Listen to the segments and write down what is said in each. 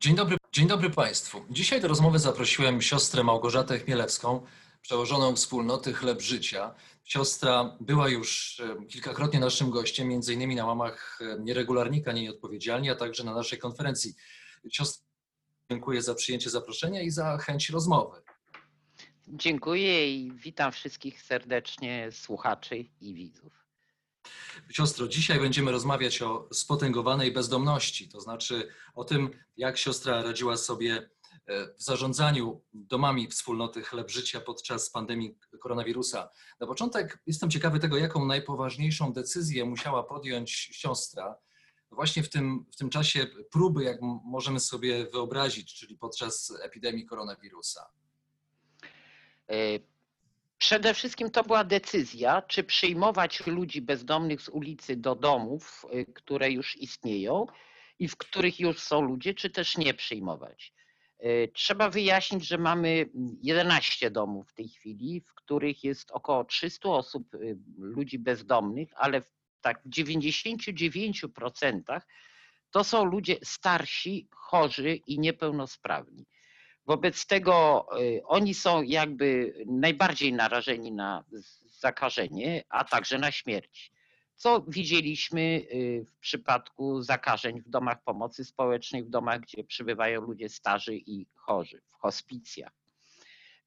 Dzień dobry, dzień dobry Państwu. Dzisiaj do rozmowy zaprosiłem siostrę Małgorzatę Chmielewską, przełożoną wspólnoty Chleb Życia. Siostra była już kilkakrotnie naszym gościem, między innymi na łamach nieregularnika Nieodpowiedzialni, a także na naszej konferencji. Siostra, dziękuję za przyjęcie zaproszenia i za chęć rozmowy. Dziękuję i witam wszystkich serdecznie słuchaczy i widzów. Siostro, dzisiaj będziemy rozmawiać o spotęgowanej bezdomności, to znaczy o tym, jak siostra radziła sobie e, w zarządzaniu domami wspólnoty Chleb Życia podczas pandemii koronawirusa. Na początek jestem ciekawy tego, jaką najpoważniejszą decyzję musiała podjąć siostra właśnie w tym, w tym czasie próby, jak możemy sobie wyobrazić, czyli podczas epidemii koronawirusa. E, Przede wszystkim to była decyzja, czy przyjmować ludzi bezdomnych z ulicy do domów, y, które już istnieją i w których już są ludzie, czy też nie przyjmować. Y, trzeba wyjaśnić, że mamy 11 domów w tej chwili, w których jest około 300 osób, y, ludzi bezdomnych, ale w tak 99% to są ludzie starsi, chorzy i niepełnosprawni. Wobec tego y, oni są jakby najbardziej narażeni na zakażenie, a także na śmierć. Co widzieliśmy y, w przypadku zakażeń w domach pomocy społecznej, w domach, gdzie przybywają ludzie starzy i chorzy, w hospicjach.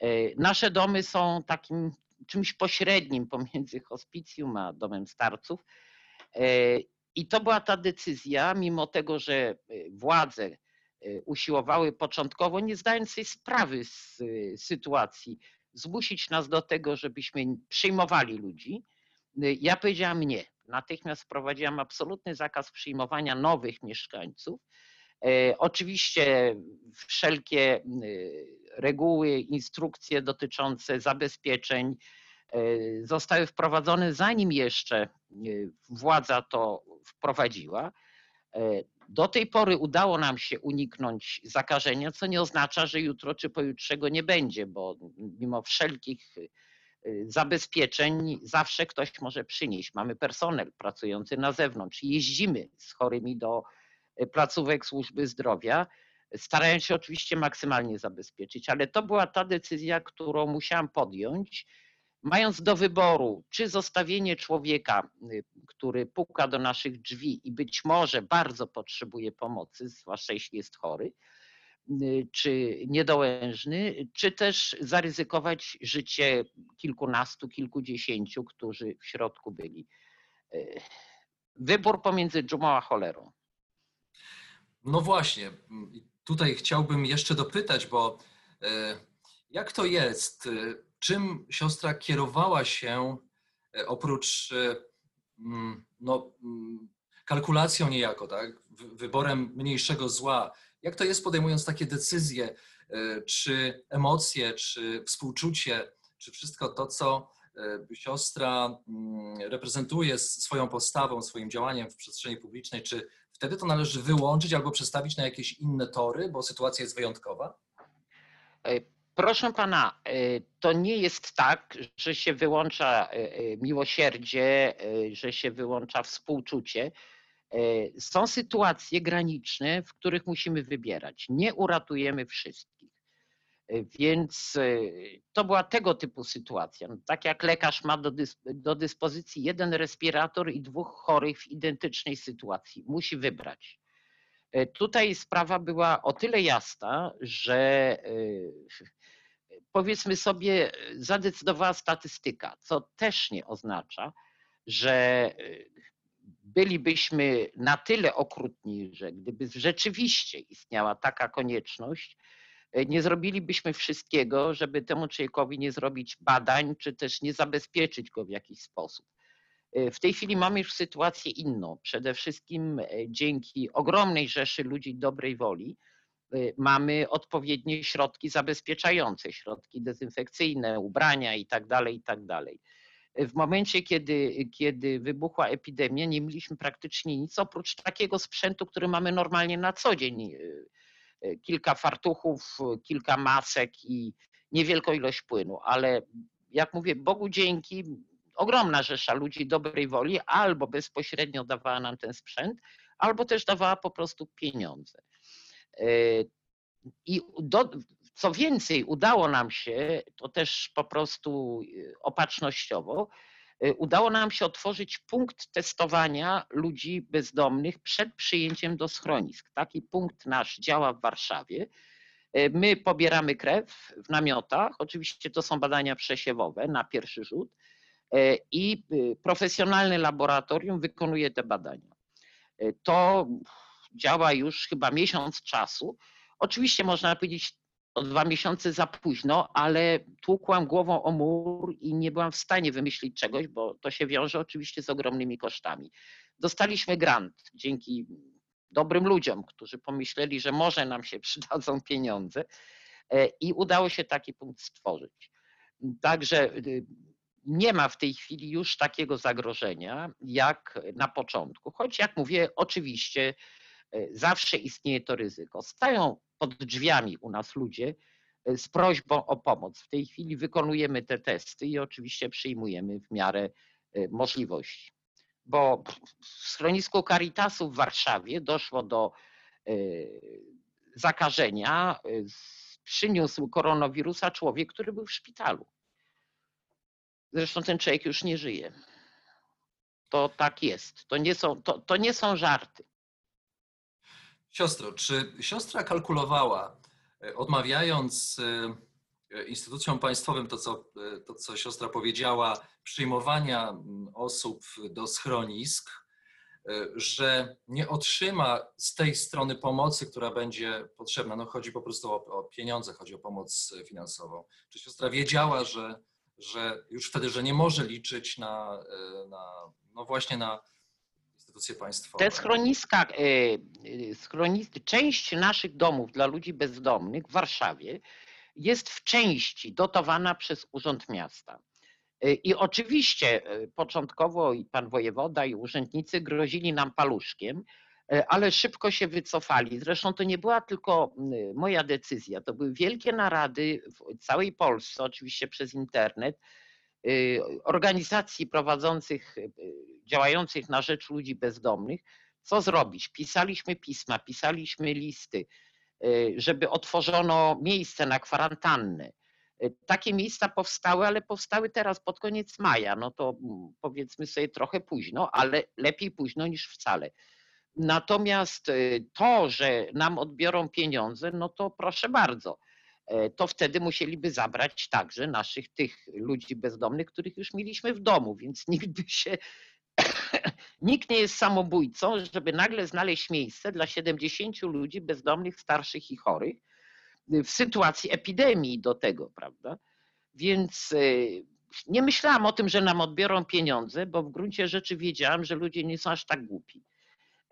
Y, nasze domy są takim czymś pośrednim pomiędzy hospicjum a domem starców. I to była ta decyzja, mimo tego, że władze usiłowały początkowo, nie zdając sobie sprawy z y, sytuacji, zmusić nas do tego, żebyśmy przyjmowali ludzi. Y, ja powiedziałam nie. Natychmiast wprowadziłam absolutny zakaz przyjmowania nowych mieszkańców. Oczywiście wszelkie reguły, instrukcje dotyczące zabezpieczeń zostały wprowadzone zanim jeszcze władza to wprowadziła. Do tej pory udało nam się uniknąć zakażenia, co nie oznacza, że jutro czy pojutrze go nie będzie, bo mimo wszelkich y, zabezpieczeń zawsze ktoś może przynieść. Mamy personel pracujący na zewnątrz, jeździmy z chorymi do y, placówek służby zdrowia, starając się oczywiście maksymalnie zabezpieczyć, ale to była ta decyzja, którą musiałam podjąć Mając do wyboru, czy zostawienie człowieka, y, który puka do naszych drzwi i być może bardzo potrzebuje pomocy, zwłaszcza jeśli jest chory, y, czy niedołężny, czy też zaryzykować życie kilkunastu, kilkudziesięciu, którzy w środku byli. Y, wybór pomiędzy dżumą a cholerą. No właśnie, tutaj chciałbym jeszcze dopytać, bo jak to jest? Czym siostra kierowała się e, oprócz e, mm, no, mm, kalkulacją niejako, tak? wyborem mniejszego zła. Jak to jest podejmując takie decyzje, e, czy emocje, czy współczucie, czy wszystko to, co siostra mm, reprezentuje swoją postawą, swoim działaniem w przestrzeni publicznej, czy wtedy to należy wyłączyć albo przestawić na jakieś inne tory, bo sytuacja jest wyjątkowa? Proszę pana, y, to nie jest tak, że się wyłącza y, y, miłosierdzie, że się wyłącza współczucie. Są sytuacje graniczne, w których musimy wybierać. Nie uratujemy wszystkich. Więc to była tego typu sytuacja. No, tak jak lekarz ma do, do dyspozycji jeden respirator i dwóch chorych w identycznej sytuacji, musi wybrać. Tutaj sprawa była o tyle jasna, że powiedzmy sobie, zadecydowała statystyka, co też nie oznacza, że e, bylibyśmy na tyle okrutni, że gdyby rzeczywiście istniała taka konieczność, e, nie zrobilibyśmy wszystkiego, żeby temu człowiekowi nie zrobić badań, czy też nie zabezpieczyć go w jakiś sposób. W tej chwili mamy już sytuację inną. Przede wszystkim dzięki ogromnej rzeszy ludzi dobrej woli mamy odpowiednie środki zabezpieczające, środki dezynfekcyjne, ubrania itd. itd. W momencie, kiedy, kiedy wybuchła epidemia, nie mieliśmy praktycznie nic oprócz takiego sprzętu, który mamy normalnie na co dzień. Kilka fartuchów, kilka masek i niewielką ilość płynu, ale jak mówię, Bogu dzięki, ogromna rzesza ludzi dobrej woli albo bezpośrednio dawała nam ten sprzęt, albo też dawała po prostu pieniądze. I do, co więcej, udało nam się, to też po prostu opatrznościowo, udało nam się otworzyć punkt testowania ludzi bezdomnych przed przyjęciem do schronisk. Taki punkt nasz działa w Warszawie. My pobieramy krew w namiotach, oczywiście to są badania przesiewowe na pierwszy rzut i profesjonalne laboratorium wykonuje te badania. To działa już chyba miesiąc czasu. Oczywiście można powiedzieć o dwa miesiące za późno, ale tłukłam głową o mur i nie byłam w stanie wymyślić czegoś, bo to się wiąże oczywiście z ogromnymi kosztami. Dostaliśmy grant dzięki dobrym ludziom, którzy pomyśleli, że może nam się przydadzą pieniądze e, i udało się taki punkt stworzyć. Także y, nie ma w tej chwili już takiego zagrożenia jak na początku, choć jak mówię, oczywiście e, zawsze istnieje to ryzyko. Stają pod drzwiami u nas ludzie e, z prośbą o pomoc. W tej chwili wykonujemy te testy i oczywiście przyjmujemy w miarę możliwości bo w schronisku Caritasu w Warszawie doszło do e, zakażenia. E, przyniósł koronawirusa człowiek, który był w szpitalu. Zresztą ten człowiek już nie żyje. To tak jest. To nie są, to, to nie są żarty. Siostro, czy siostra kalkulowała, e, odmawiając instytucjom państwowym, to co, to co siostra powiedziała, przyjmowania osób do schronisk, e, że nie otrzyma z tej strony pomocy, która będzie potrzebna. No chodzi po prostu o, o pieniądze, chodzi o pomoc finansową. Czy siostra wiedziała, że, że już wtedy, że nie może liczyć na, e, na no właśnie na instytucje państwowe? Te schroniska, e, schronis, część naszych domów dla ludzi bezdomnych w Warszawie jest w części dotowana przez Urząd Miasta. I oczywiście początkowo i pan wojewoda, i urzędnicy grozili nam paluszkiem, ale szybko się wycofali. Zresztą to nie była tylko moja decyzja, to były wielkie narady w całej Polsce, oczywiście przez internet, organizacji prowadzących, działających na rzecz ludzi bezdomnych. Co zrobić? Pisaliśmy pisma, pisaliśmy listy, żeby otworzono miejsce na kwarantannę takie miejsca powstały, ale powstały teraz pod koniec maja. No to powiedzmy sobie trochę późno, ale lepiej późno niż wcale. Natomiast y, to, że nam odbiorą pieniądze, no to proszę bardzo, e, to wtedy musieliby zabrać także naszych tych ludzi bezdomnych, których już mieliśmy w domu, więc nikt by się, nikt nie jest samobójcą, żeby nagle znaleźć miejsce dla 70 ludzi bezdomnych, starszych i chorych, w sytuacji epidemii do tego, prawda? Więc e, nie myślałam o tym, że nam odbiorą pieniądze, bo w gruncie rzeczy wiedziałam, że ludzie nie są aż tak głupi.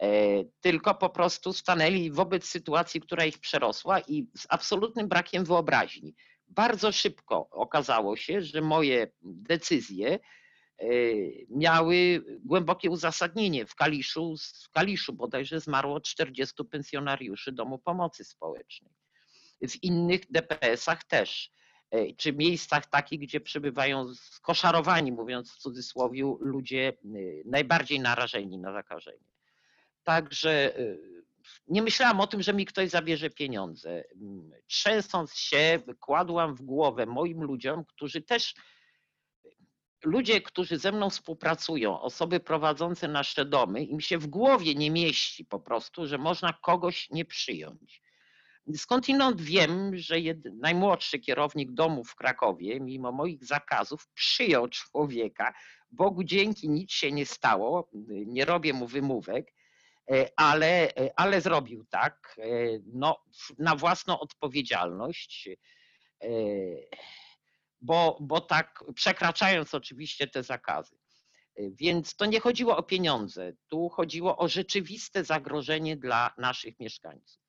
E, tylko po prostu stanęli wobec sytuacji, która ich przerosła i z absolutnym brakiem wyobraźni. Bardzo szybko okazało się, że moje decyzje e, miały głębokie uzasadnienie. W Kaliszu, w Kaliszu bodajże zmarło 40 pensjonariuszy Domu Pomocy Społecznej w innych DPS-ach też, e, czy miejscach takich, gdzie przebywają skoszarowani, mówiąc w cudzysłowie, ludzie najbardziej narażeni na zakażenie. Także e, nie myślałam o tym, że mi ktoś zabierze pieniądze. Mm, trzęsąc się, kładłam w głowę moim ludziom, którzy też, ludzie, którzy ze mną współpracują, osoby prowadzące nasze domy, im się w głowie nie mieści po prostu, że można kogoś nie przyjąć. Skądinąd wiem, że jed, najmłodszy kierownik domu w Krakowie, mimo moich zakazów, przyjął człowieka. Bogu dzięki nic się nie stało, nie robię mu wymówek, ale, e, ale zrobił tak e, no, na własną odpowiedzialność, bo, bo tak przekraczając oczywiście te zakazy. Więc to nie chodziło o pieniądze, tu chodziło o rzeczywiste zagrożenie dla naszych mieszkańców.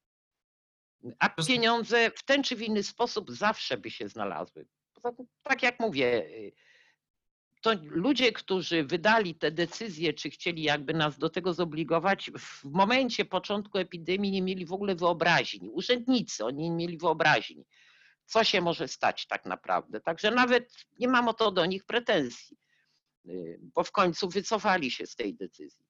A pieniądze w ten czy w inny sposób zawsze by się znalazły. Tym, tak jak mówię, to ludzie, którzy wydali te decyzje, czy chcieli jakby nas do tego zobligować, w momencie początku epidemii nie mieli w ogóle wyobraźni. Urzędnicy, oni nie mieli wyobraźni, co się może stać tak naprawdę. Także nawet nie mam o to do nich pretensji, y, bo w końcu wycofali się z tej decyzji.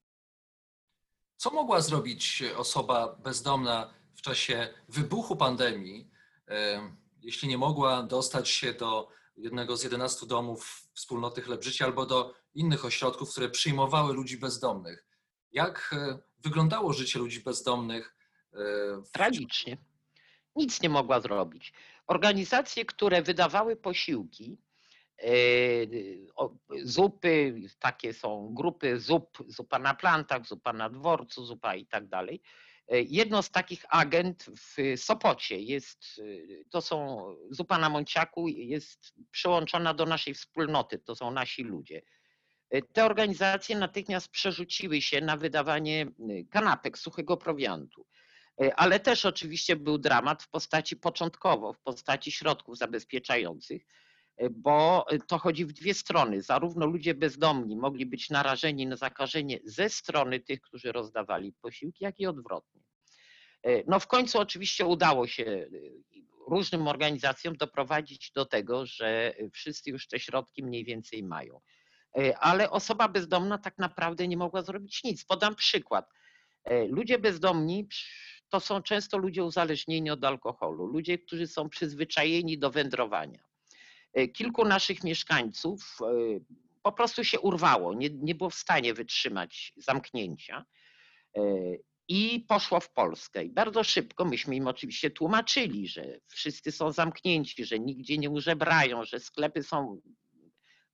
Co mogła zrobić osoba bezdomna w czasie wybuchu pandemii, e, jeśli nie mogła dostać się do jednego z 11 domów wspólnoty Chleb Życia albo do innych ośrodków, które przyjmowały ludzi bezdomnych? Jak e, wyglądało życie ludzi bezdomnych? e, Tragicznie. Nic nie mogła zrobić. Organizacje, które wydawały posiłki, e, zupy, takie są grupy zup, zupa na plantach, zupa na dworcu, zupa i tak dalej. E, Jedno z takich agent w Sopocie jest, e, to są zupa na Monciaku, jest przyłączona do naszej wspólnoty, to są nasi ludzie. E, Te organizacje natychmiast przerzuciły się na wydawanie kanapek, suchego prowiantu. Ale też oczywiście był dramat w postaci początkowo, w postaci środków zabezpieczających, bo to chodzi w dwie strony. Zarówno ludzie bezdomni mogli być narażeni na zakażenie ze strony tych, którzy rozdawali posiłki, jak i odwrotnie. E, No w końcu oczywiście udało się różnym organizacjom doprowadzić do tego, że wszyscy już te środki mniej więcej mają. Ale osoba bezdomna tak naprawdę nie mogła zrobić nic. Podam przykład. Ludzie bezdomni to są często ludzie uzależnieni od alkoholu, ludzie, którzy są przyzwyczajeni do wędrowania. E, Kilku naszych mieszkańców e, po prostu się urwało, nie, nie było w stanie wytrzymać zamknięcia e, i poszło w Polskę. I bardzo szybko myśmy im oczywiście tłumaczyli, że wszyscy są zamknięci, że nigdzie nie użebrają, że sklepy są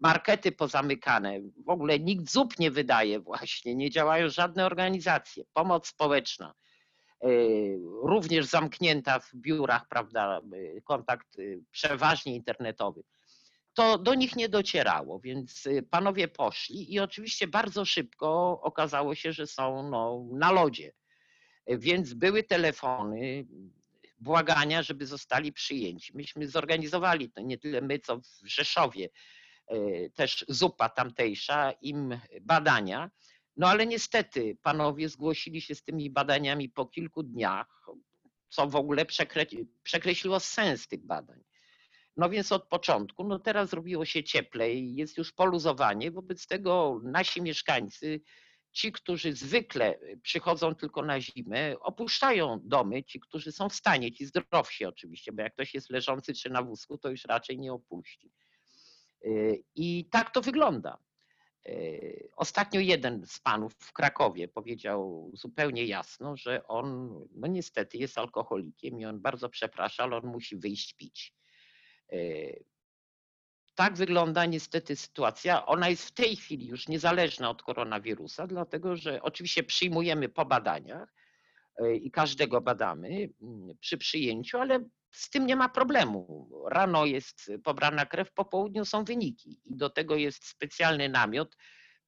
markety pozamykane, w ogóle nikt zup nie wydaje właśnie, nie działają żadne organizacje, pomoc społeczna również zamknięta w biurach, prawda, e, kontakt e, przeważnie internetowy. To do nich nie docierało, więc panowie poszli i oczywiście bardzo szybko okazało się, że są no, na lodzie. Więc były telefony, błagania, żeby zostali przyjęci. Myśmy zorganizowali to nie tyle my, co w Rzeszowie też zupa tamtejsza, im badania. No ale niestety panowie zgłosili się z tymi badaniami po kilku dniach, co w ogóle przekre- przekreśliło sens tych badań. No więc od początku, no teraz zrobiło się cieplej, jest już poluzowanie, wobec tego nasi mieszkańcy, ci, którzy zwykle przychodzą tylko na zimę, opuszczają domy, ci, którzy są w stanie, ci zdrowsi oczywiście, bo jak ktoś jest leżący czy na wózku, to już raczej nie opuści. Yy, I tak to wygląda. Yy, Ostatnio jeden z panów w Krakowie powiedział zupełnie jasno, że on, no niestety, jest alkoholikiem i on bardzo przeprasza, ale on musi wyjść pić. Yy, Tak wygląda niestety sytuacja. Ona jest w tej chwili już niezależna od koronawirusa, dlatego że oczywiście przyjmujemy po badaniach yy, i każdego badamy mm, przy przyjęciu, ale z tym nie ma problemu. Rano jest pobrana krew, po południu są wyniki i do tego jest specjalny namiot,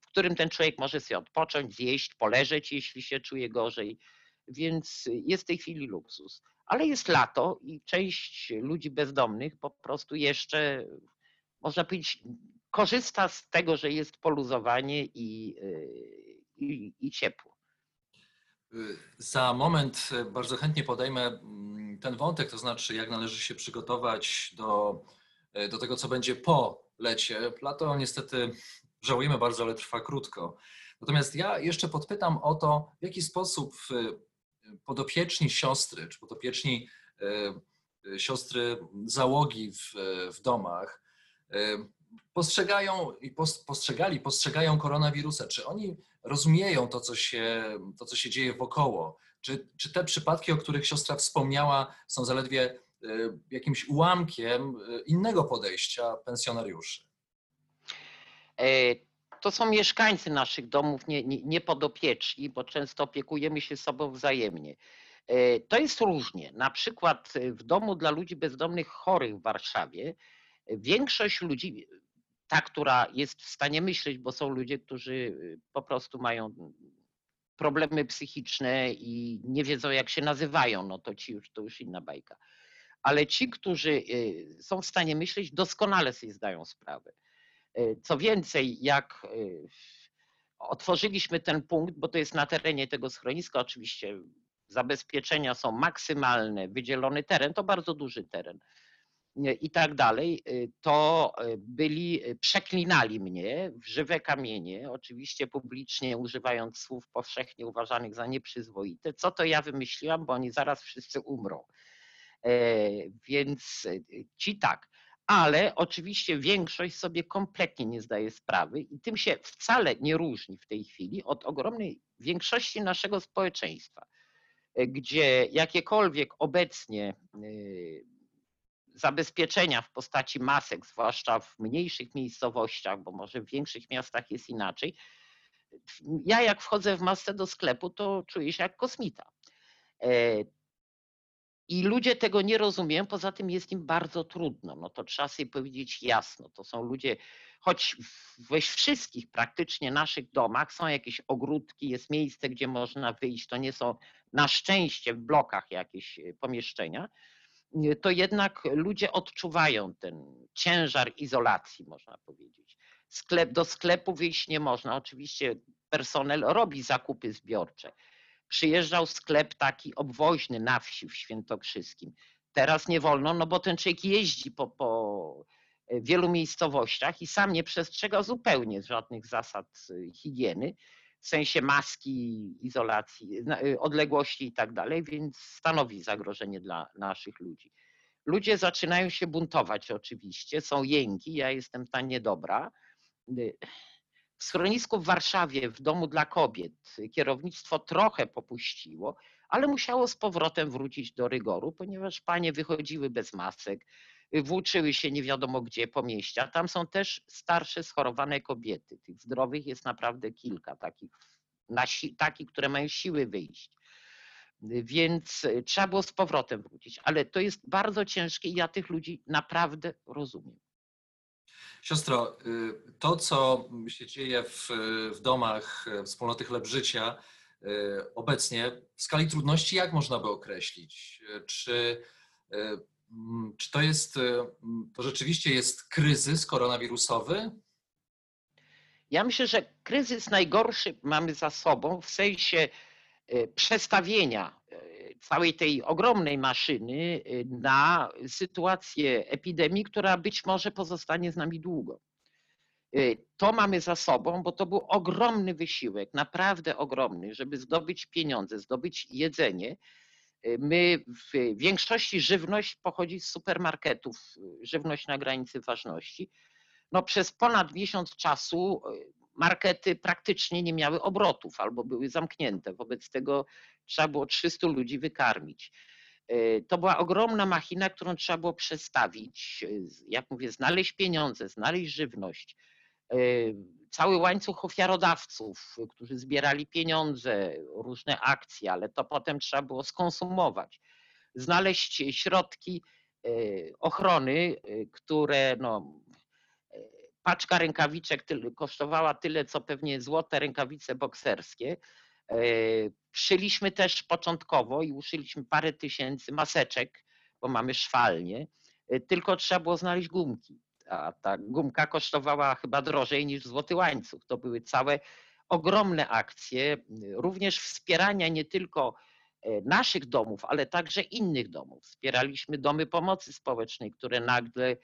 w którym ten człowiek może sobie odpocząć, zjeść, poleżeć, jeśli się czuje gorzej. Więc jest w tej chwili luksus. Ale jest lato i część ludzi bezdomnych po prostu jeszcze, można powiedzieć, korzysta z tego, że jest poluzowanie i, yy, i, i ciepło. Za moment e, bardzo chętnie podejmę mm, ten wątek, to znaczy jak należy się przygotować do, e, do tego, co będzie po lecie. Lato niestety żałujemy bardzo, ale trwa krótko. Natomiast ja jeszcze podpytam o to, w jaki sposób e, podopieczni siostry, czy podopieczni e, siostry załogi w, w domach postrzegają i pos- postrzegali, postrzegają koronawirusa. Czy oni rozumieją to, co się, to, co się dzieje wokoło? Czy, czy te przypadki, o których siostra wspomniała, są zaledwie e, jakimś ułamkiem e, innego podejścia pensjonariuszy? E, To są mieszkańcy naszych domów nie, nie, niepodopieczni, bo często opiekujemy się sobą wzajemnie. To jest różnie. Na przykład w domu dla ludzi bezdomnych chorych w Warszawie większość ludzi, ta, która jest w stanie myśleć, bo są ludzie, którzy po prostu mają problemy psychiczne i nie wiedzą, jak się nazywają, no to ci już, to już inna bajka. Ale ci, którzy y, są w stanie myśleć, doskonale sobie zdają sprawę. Y, Co więcej, jak y, otworzyliśmy ten punkt, bo to jest na terenie tego schroniska, oczywiście zabezpieczenia są maksymalne, wydzielony teren, to bardzo duży teren i tak dalej, y, to y, byli, y, przeklinali mnie w żywe kamienie, oczywiście publicznie używając słów powszechnie uważanych za nieprzyzwoite. Co to ja wymyśliłam, bo oni zaraz wszyscy umrą. E, Więc ci tak. Ale oczywiście większość sobie kompletnie nie zdaje sprawy i tym się wcale nie różni w tej chwili od ogromnej większości naszego społeczeństwa, e, gdzie jakiekolwiek obecnie zabezpieczenia w postaci masek, zwłaszcza w mniejszych miejscowościach, bo może w większych miastach jest inaczej. Ja jak wchodzę w masce do sklepu, to czuję się jak kosmita. E, I ludzie tego nie rozumieją, poza tym jest im bardzo trudno. No to trzeba sobie powiedzieć jasno. To są ludzie, choć we wszystkich praktycznie naszych domach są jakieś ogródki, jest miejsce, gdzie można wyjść. To nie są na szczęście w blokach jakieś e, pomieszczenia to jednak ludzie odczuwają ten ciężar izolacji, można powiedzieć. Sklep, do sklepu wyjść nie można. Oczywiście personel robi zakupy zbiorcze. Przyjeżdżał sklep taki obwoźny na wsi w Świętokrzyskim. Teraz nie wolno, no bo ten człowiek jeździ po, po wielu miejscowościach i sam nie przestrzega zupełnie żadnych zasad higieny w sensie maski, izolacji, y, odległości i tak dalej, więc stanowi zagrożenie dla naszych ludzi. Ludzie zaczynają się buntować oczywiście, są jęki, ja jestem ta niedobra. Y, w schronisku w Warszawie, w domu dla kobiet, kierownictwo trochę popuściło, ale musiało z powrotem wrócić do rygoru, ponieważ panie wychodziły bez masek, włóczyły się nie wiadomo gdzie po mieście, a tam są też starsze, schorowane kobiety. Tych zdrowych jest naprawdę kilka, takich, takich które mają siły wyjść. Więc y, trzeba było z powrotem wrócić, ale to jest bardzo ciężkie i ja tych ludzi naprawdę rozumiem. Siostro, y, to co się dzieje w, w domach y, wspólnoty chleb życia obecnie, w skali trudności jak można by określić? Czy Mm, czy to jest, e, to rzeczywiście jest kryzys koronawirusowy? Ja myślę, że kryzys najgorszy mamy za sobą w sensie e, przestawienia e, całej tej ogromnej maszyny na sytuację epidemii, która być może pozostanie z nami długo. To mamy za sobą, bo to był ogromny wysiłek, naprawdę ogromny, żeby zdobyć pieniądze, zdobyć jedzenie My w większości żywność pochodzi z supermarketów, żywność na granicy ważności. No przez ponad miesiąc czasu e, markety praktycznie nie miały obrotów albo były zamknięte. Wobec tego trzeba było 300 ludzi wykarmić. E, to była ogromna machina, którą trzeba było przestawić, e, jak mówię, znaleźć pieniądze, znaleźć żywność. Cały łańcuch ofiarodawców, którzy zbierali pieniądze, różne akcje, ale to potem trzeba było skonsumować. Znaleźć środki ochrony, które no, paczka rękawiczek kosztowała tyle, co pewnie złote rękawice bokserskie. Szyliśmy też początkowo i uszyliśmy parę tysięcy maseczek, bo mamy szwalnie, tylko trzeba było znaleźć gumki a ta gumka kosztowała chyba drożej niż złoty łańcuch. To były całe ogromne akcje, również wspierania nie tylko e, naszych domów, ale także innych domów. Wspieraliśmy domy pomocy społecznej, które nagle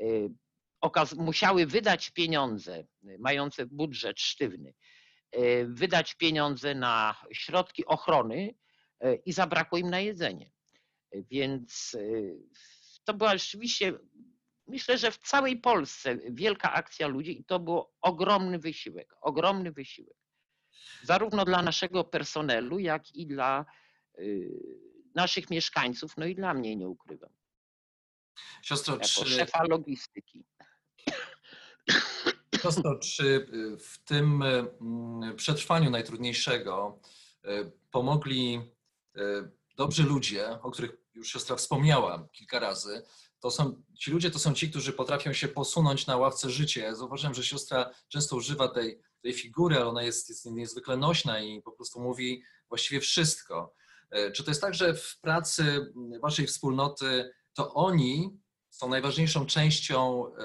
e, musiały wydać pieniądze, e, mające budżet sztywny, wydać pieniądze na środki ochrony i zabrakło im na jedzenie. Więc to była rzeczywiście myślę, że w całej Polsce wielka akcja ludzi i to był ogromny wysiłek, ogromny wysiłek. Zarówno dla naszego personelu, jak i dla y, naszych mieszkańców, no i dla mnie nie ukrywam. Siostro, jako czy... szefa logistyki. Siostro, czy w tym mm, przetrwaniu najtrudniejszego y, pomogli y, dobrzy ludzie, o których już siostra wspomniała kilka razy, to są, ci ludzie to są ci, którzy potrafią się posunąć na ławce życia. Ja zauważyłem, że siostra często używa tej, tej figury, ale ona jest, jest niezwykle nośna i po prostu mówi właściwie wszystko. E, czy to jest tak, że w pracy waszej wspólnoty to oni są najważniejszą częścią e,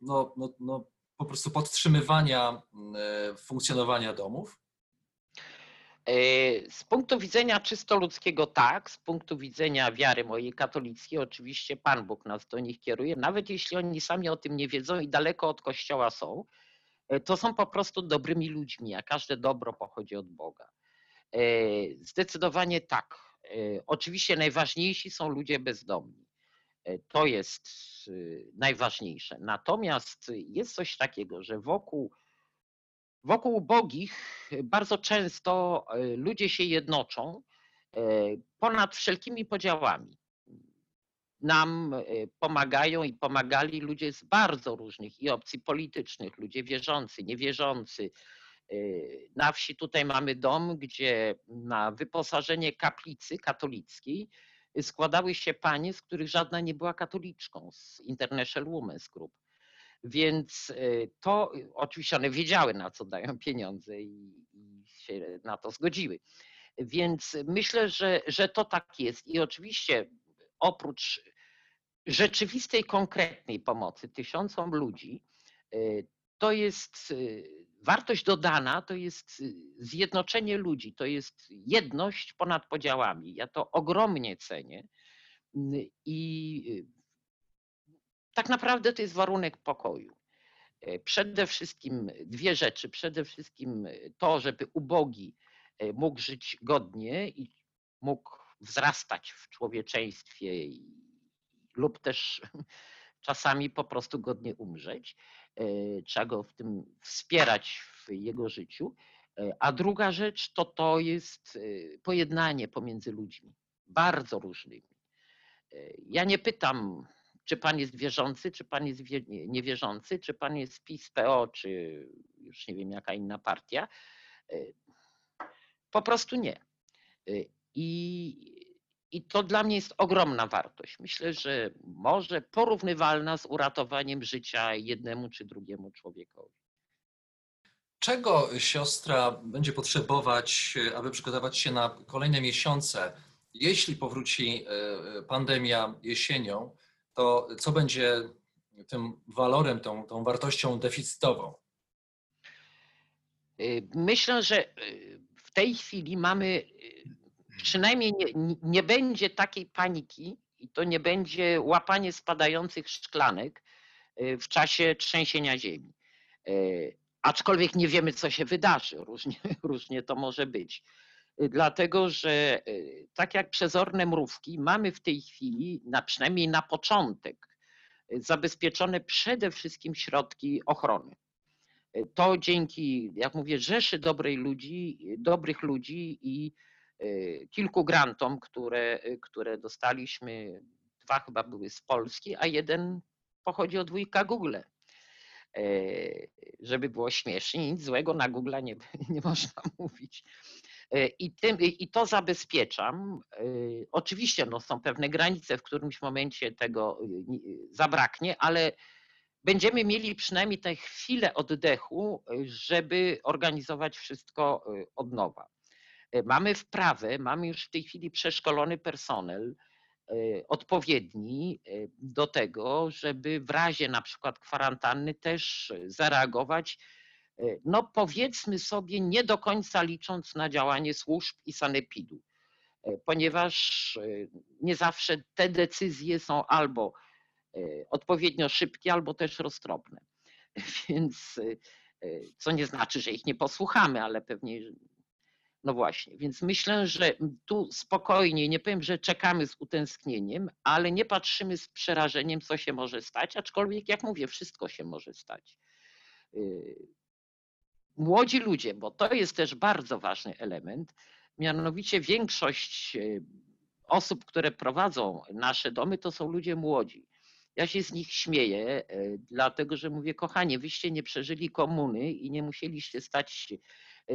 no, no, no, po prostu podtrzymywania e, funkcjonowania domów? Z punktu widzenia czysto ludzkiego tak, z punktu widzenia wiary mojej katolickiej oczywiście Pan Bóg nas do nich kieruje, nawet jeśli oni sami o tym nie wiedzą i daleko od Kościoła są, to są po prostu dobrymi ludźmi, a każde dobro pochodzi od Boga. Zdecydowanie tak. Oczywiście najważniejsi są ludzie bezdomni. E, to jest najważniejsze. Natomiast jest coś takiego, że wokół, wokół ubogich bardzo często e, ludzie się jednoczą e, ponad wszelkimi podziałami. Nam pomagają i pomagali ludzie z bardzo różnych i opcji politycznych, ludzie wierzący, niewierzący. Na wsi tutaj mamy dom, gdzie na wyposażenie kaplicy katolickiej składały się panie, z których żadna nie była katoliczką, z International Women's Group. Więc e, to oczywiście one wiedziały, na co dają pieniądze i, się na to zgodziły. Więc myślę, że, że to tak jest. I oczywiście oprócz rzeczywistej, konkretnej pomocy tysiącom ludzi, e, to jest e, wartość dodana, to jest zjednoczenie ludzi, to jest jedność ponad podziałami. Ja to ogromnie cenię i tak naprawdę to jest warunek pokoju. Przede wszystkim dwie rzeczy. Przede wszystkim to, żeby ubogi mógł żyć godnie i mógł wzrastać w człowieczeństwie lub też czasami po prostu godnie umrzeć. E, trzeba go w tym wspierać w jego życiu. E, a druga rzecz to to jest e, pojednanie pomiędzy ludźmi, bardzo różnymi. Ja nie pytam, czy pan jest wierzący, czy pan jest niewierzący, czy pan jest PiS, PO, czy już nie wiem jaka inna partia. Po prostu nie. I i to dla mnie jest ogromna wartość. Myślę, że może porównywalna z uratowaniem życia jednemu czy drugiemu człowiekowi. Czego siostra będzie potrzebować, aby przygotować się na kolejne miesiące? Jeśli powróci e, pandemia jesienią, to co będzie tym walorem, tą, tą wartością deficytową? Myślę, że w tej chwili mamy przynajmniej nie, nie będzie takiej paniki i to nie będzie łapanie spadających szklanek y, w czasie trzęsienia ziemi. Y, aczkolwiek nie wiemy, co się wydarzy, różnie, różnie to może być. Y, dlatego, że tak jak przezorne mrówki, mamy w tej chwili, na, przynajmniej na początek, zabezpieczone przede wszystkim środki ochrony. To dzięki, jak mówię, rzeszy dobrej ludzi, dobrych ludzi i Y, kilku grantom, które, y, które dostaliśmy. Dwa chyba były z Polski, a jeden pochodzi od wujka Google. Y, żeby było śmiesznie, nic złego na Google nie, nie można mówić. I, tym, I to zabezpieczam. Oczywiście no, są pewne granice, w którymś momencie tego zabraknie, ale będziemy mieli przynajmniej tę chwilę oddechu, żeby organizować wszystko od nowa. E, mamy wprawę, mamy już w tej chwili przeszkolony personel e, odpowiedni e, do tego, żeby w razie na przykład kwarantanny też zareagować, no powiedzmy sobie, nie do końca licząc na działanie służb i sanepidu, ponieważ nie zawsze te decyzje są albo odpowiednio szybkie, albo też roztropne. Więc co nie znaczy, że ich nie posłuchamy, ale pewnie no właśnie, więc myślę, że tu spokojnie, nie powiem, że czekamy z utęsknieniem, ale nie patrzymy z przerażeniem, co się może stać, aczkolwiek, jak mówię, wszystko się może stać. Y, młodzi ludzie, bo to jest też bardzo ważny element, mianowicie większość y, osób, które prowadzą nasze domy, to są ludzie młodzi. Ja się z nich śmieję, y, dlatego że mówię, kochanie, wyście nie przeżyli komuny i nie musieliście stać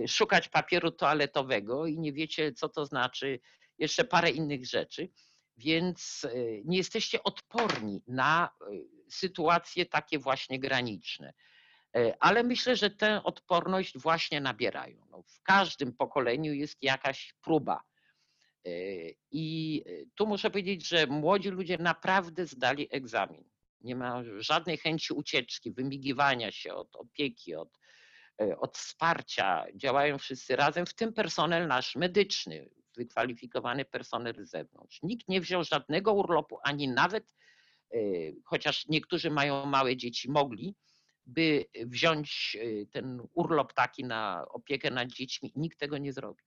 szukać papieru toaletowego i nie wiecie, co to znaczy, jeszcze parę innych rzeczy. więc e, nie jesteście odporni na e, sytuacje takie właśnie graniczne. Ale myślę, że tę odporność właśnie nabierają. No, w każdym pokoleniu jest jakaś próba. I tu muszę powiedzieć, że młodzi ludzie naprawdę zdali egzamin. Nie ma żadnej chęci ucieczki, wymigiwania się od opieki, od, od wsparcia. Działają wszyscy razem, w tym personel nasz medyczny, wykwalifikowany personel z zewnątrz. Nikt nie wziął żadnego urlopu, ani nawet, e, chociaż niektórzy mają małe dzieci, mogli, by wziąć e, ten urlop taki na opiekę nad dziećmi. Nikt tego nie zrobił.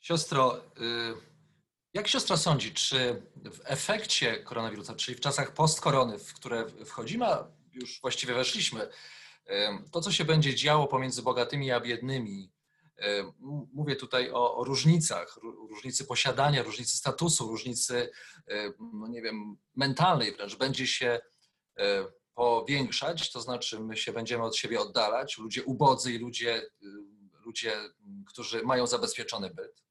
Siostro, y, jak siostra sądzi, czy w efekcie koronawirusa, czyli w czasach post-korony, w które wchodzimy, a już właściwie weszliśmy, to co się będzie działo pomiędzy bogatymi a biednymi, mówię tutaj o, o różnicach, ró- różnicy posiadania, różnicy statusu, różnicy, no nie wiem, mentalnej wręcz, będzie się powiększać, to znaczy my się będziemy od siebie oddalać, ludzie ubodzy i ludzie, ludzie, którzy mają zabezpieczony byt.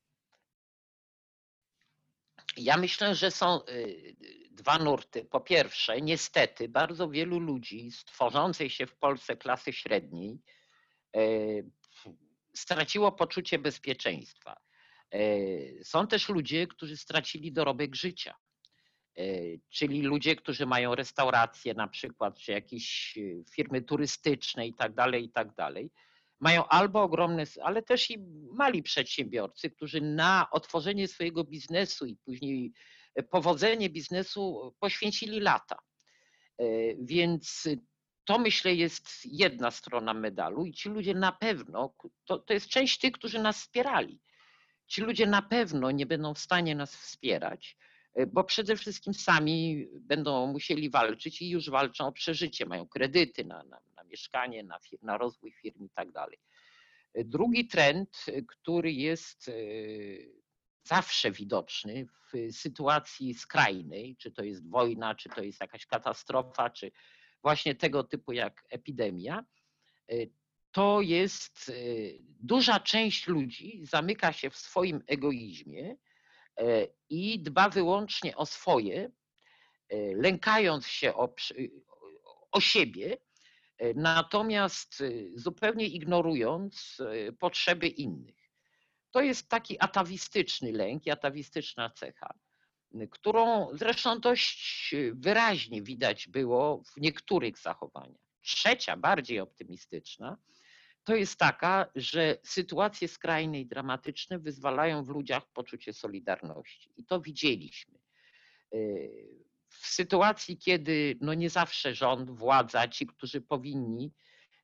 Ja myślę, że są y, dwa nurty. Po pierwsze, niestety bardzo wielu ludzi z tworzącej się w Polsce klasy średniej y, straciło poczucie bezpieczeństwa. Y, Są też ludzie, którzy stracili dorobek życia. Y, Czyli ludzie, którzy mają restauracje na przykład, czy jakieś firmy turystyczne i tak dalej, i tak dalej. Mają albo ogromne, ale też i mali przedsiębiorcy, którzy na otworzenie swojego biznesu i później powodzenie biznesu poświęcili lata. E, Więc to myślę jest jedna strona medalu i ci ludzie na pewno, to, to jest część tych, którzy nas wspierali. Ci ludzie na pewno nie będą w stanie nas wspierać, e, bo przede wszystkim sami będą musieli walczyć i już walczą o przeżycie, mają kredyty na, na mieszkanie, na, fir- na rozwój firm i tak dalej. Drugi trend, który jest e, zawsze widoczny w sytuacji skrajnej, czy to jest wojna, czy to jest jakaś katastrofa, czy właśnie tego typu jak epidemia, e, to jest e, duża część ludzi zamyka się w swoim egoizmie i dba wyłącznie o swoje, lękając się o, o siebie, natomiast e, zupełnie ignorując e, potrzeby innych. To jest taki atawistyczny lęk i atawistyczna cecha, którą zresztą dość wyraźnie widać było w niektórych zachowaniach. Trzecia, bardziej optymistyczna, to jest taka, że sytuacje skrajne i dramatyczne wyzwalają w ludziach poczucie solidarności. I to widzieliśmy. W sytuacji, kiedy no nie zawsze rząd, władza, ci, którzy powinni,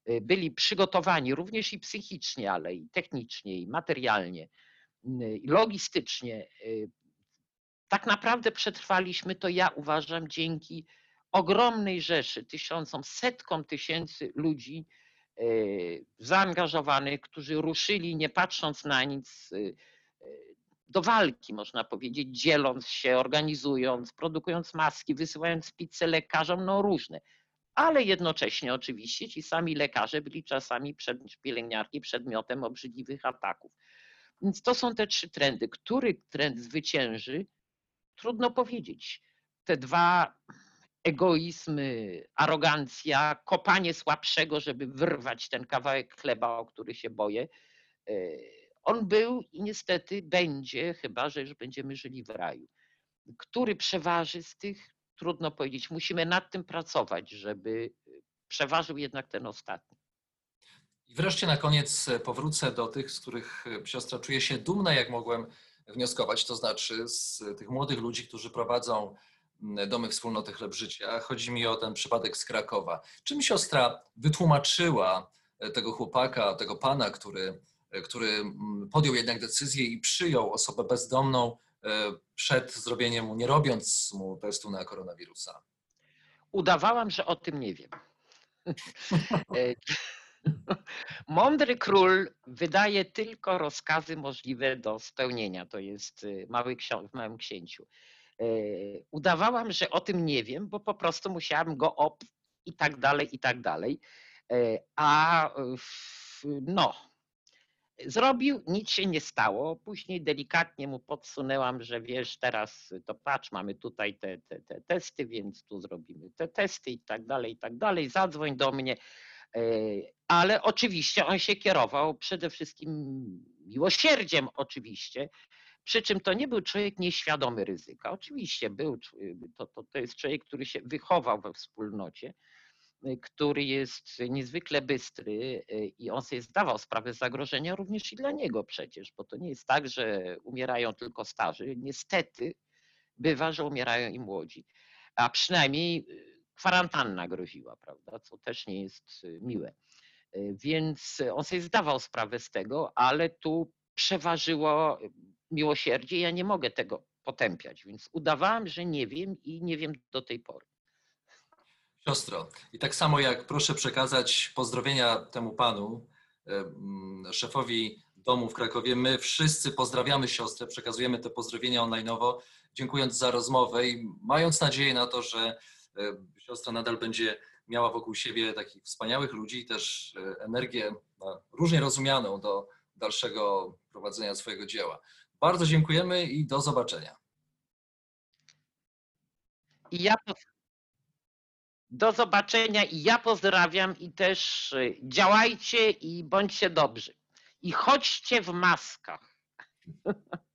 y, byli przygotowani również i psychicznie, ale i technicznie, i materialnie, y, i logistycznie. y, Tak naprawdę przetrwaliśmy to, ja uważam, dzięki ogromnej rzeszy, tysiącom, setkom tysięcy ludzi zaangażowanych, którzy ruszyli, nie patrząc na nic, do walki, można powiedzieć, dzieląc się, organizując, produkując maski, wysyłając pizzę lekarzom, no różne ale jednocześnie oczywiście ci sami lekarze byli czasami przed, pielęgniarki przedmiotem obrzydliwych ataków. Więc to są te trzy trendy. Który trend zwycięży? Trudno powiedzieć. Te dwa egoizmy, arogancja, kopanie słabszego, żeby wyrwać ten kawałek chleba, o który się boję. E, On był i niestety będzie, chyba że już będziemy żyli w raju. Który przeważy z tych? Trudno powiedzieć. Musimy nad tym pracować, żeby przeważył jednak ten ostatni. I wreszcie na koniec e, powrócę do tych, z których e, siostra czuje się dumna, jak mogłem wnioskować, to znaczy z tych młodych ludzi, którzy prowadzą domy wspólnoty chleb życia. Chodzi mi o ten przypadek z Krakowa. Czym siostra wytłumaczyła e, tego chłopaka, tego pana, który, e, który m, podjął jednak decyzję i przyjął osobę bezdomną e, przed zrobieniem mu, nie robiąc mu testu na koronawirusa? Udawałam, że o tym nie wiem. E, Mądry król wydaje tylko rozkazy możliwe do spełnienia. To jest y, mały ksią- w Małym Księciu. E, Udawałam, że o tym nie wiem, bo po prostu musiałam go op i tak dalej, i tak dalej. E, A no, Zrobił, nic się nie stało. Później delikatnie mu podsunęłam, że wiesz, teraz to patrz, mamy tutaj te, te, te testy, więc tu zrobimy te testy i tak dalej, i tak dalej. Zadzwoń do mnie. E, Ale oczywiście on się kierował przede wszystkim miłosierdziem, oczywiście. Przy czym to nie był człowiek nieświadomy ryzyka. Oczywiście był, to, to, to jest człowiek, który się wychował we wspólnocie który jest niezwykle bystry y, i on sobie zdawał sprawę z zagrożenia również i dla niego przecież, bo to nie jest tak, że umierają tylko starzy. Niestety bywa, że umierają i młodzi, a przynajmniej y, kwarantanna groziła, prawda, co też nie jest y, miłe. Więc on sobie zdawał sprawę z tego, ale tu przeważyło miłosierdzie. Ja nie mogę tego potępiać, więc udawałam, że nie wiem i nie wiem do tej pory. Siostro, i tak samo jak proszę przekazać pozdrowienia temu panu, e, szefowi domu w Krakowie, my wszyscy pozdrawiamy siostrę, przekazujemy te pozdrowienia online'owo, dziękując za rozmowę i mając nadzieję na to, że e, siostra nadal będzie miała wokół siebie takich wspaniałych ludzi i też e, energię różnie rozumianą do dalszego prowadzenia swojego dzieła. Bardzo dziękujemy i do zobaczenia. I ja do zobaczenia i ja pozdrawiam i też y, działajcie i bądźcie dobrzy. I chodźcie w maskach.